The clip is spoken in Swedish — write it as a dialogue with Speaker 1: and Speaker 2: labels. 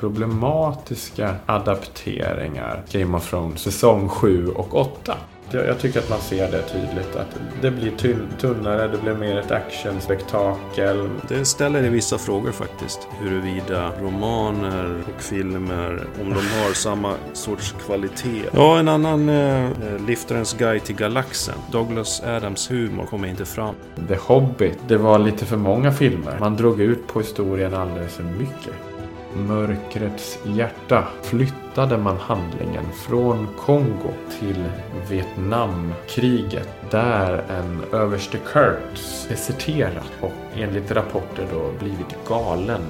Speaker 1: problematiska adapteringar. Game of Thrones säsong 7 och 8. Jag, tycker att man ser det tydligt. Att det blir tun tunnare, det blir mer ett actionspektakel.
Speaker 2: Det ställer vissa frågor faktiskt. Huruvida romaner och filmer, om de har samma sorts kvalitet. Ja, en annan eh, Liftarens guide till galaxen. Douglas Adams humor kommer inte fram.
Speaker 1: The Hobbit, det var lite för många filmer. Man drog ut på historien alldeles för mycket. Mörkrets hjärta flyttade man handlingen från Kongo till Vietnamkriget där en överste Kurtz deserterat och enligt rapporter då blivit galen.